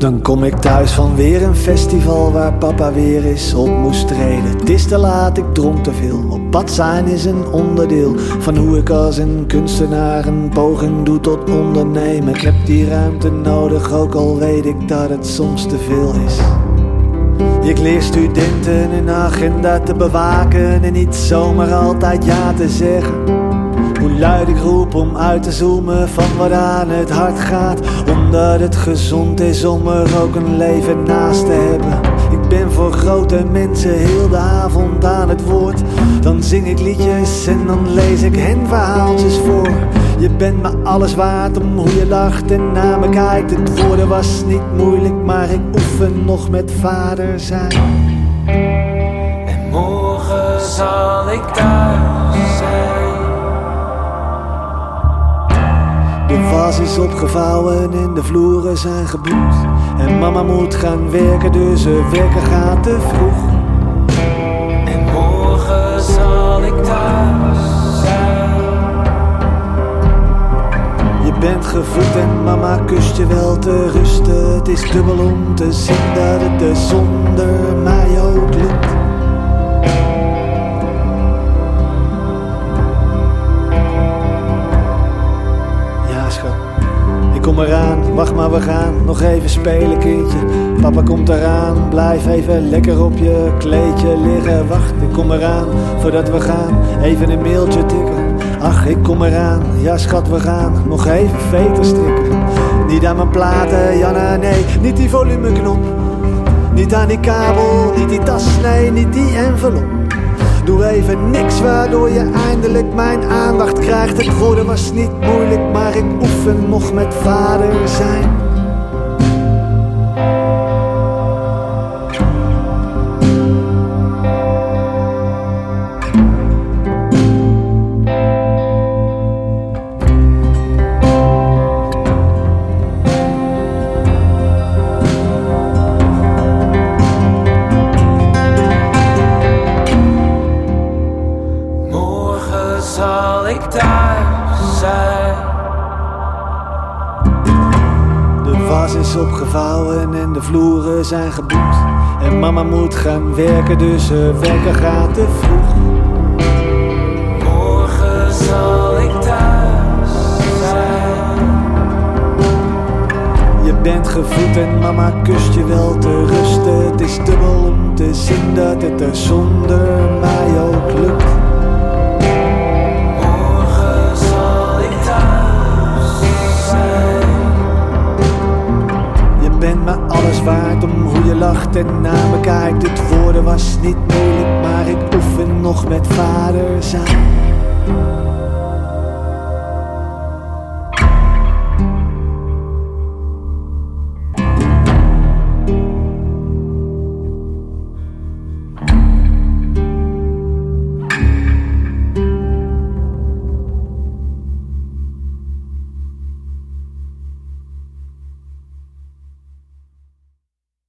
Dan kom ik thuis van weer een festival waar papa weer is op moest treden. Het is te laat, ik dronk te veel. Op pad zijn is een onderdeel van hoe ik als een kunstenaar een poging doe tot ondernemen. Ik heb die ruimte nodig, ook al weet ik dat het soms te veel is. Ik leer studenten een agenda te bewaken en niet zomaar altijd ja te zeggen. Hoe luid ik roep om uit te zoomen van wat aan het hart gaat. Omdat het gezond is om er ook een leven naast te hebben. Ik ben voor grote mensen heel de avond aan het woord. Dan zing ik liedjes en dan lees ik hen verhaaltjes voor. Je bent me alles waard om hoe je lacht en naar me kijkt. Het woorden was niet moeilijk, maar ik oefen nog met vader zijn. En morgen zal ik thuis zijn. De was is opgevouwen en de vloeren zijn geboet. En mama moet gaan werken, dus ze werken gaat te vroeg. En morgen zal ik thuis mama kust je wel te rusten. Het is dubbel om te zien dat het er zonder mij ook lukt. Ja, schat. Ik kom eraan, wacht maar, we gaan nog even spelen, kindje. Papa komt eraan, blijf even lekker op je kleedje liggen. Wacht, ik kom eraan, voordat we gaan, even een mailtje tikken. Ach, ik kom eraan, ja schat, we gaan nog even veter strikken. Niet aan mijn platen, Janna, nee, niet die volumeknop. Niet aan die kabel, niet die tas, nee, niet die envelop. Doe even niks waardoor je eindelijk mijn aandacht krijgt. Het woorden was niet moeilijk, maar ik oefen nog met vader zijn. Zal ik thuis zijn. De was is opgevouwen en de vloeren zijn geboet. En mama moet gaan werken, dus ze werken gaat te vroeg. Morgen zal ik thuis zijn. Je bent gevoed en mama kust je wel te rusten. Het is dubbel om te zien dat het er zonder mij en naar me kijkt. Het woorden was niet moeilijk, maar ik oefen nog met vader zijn.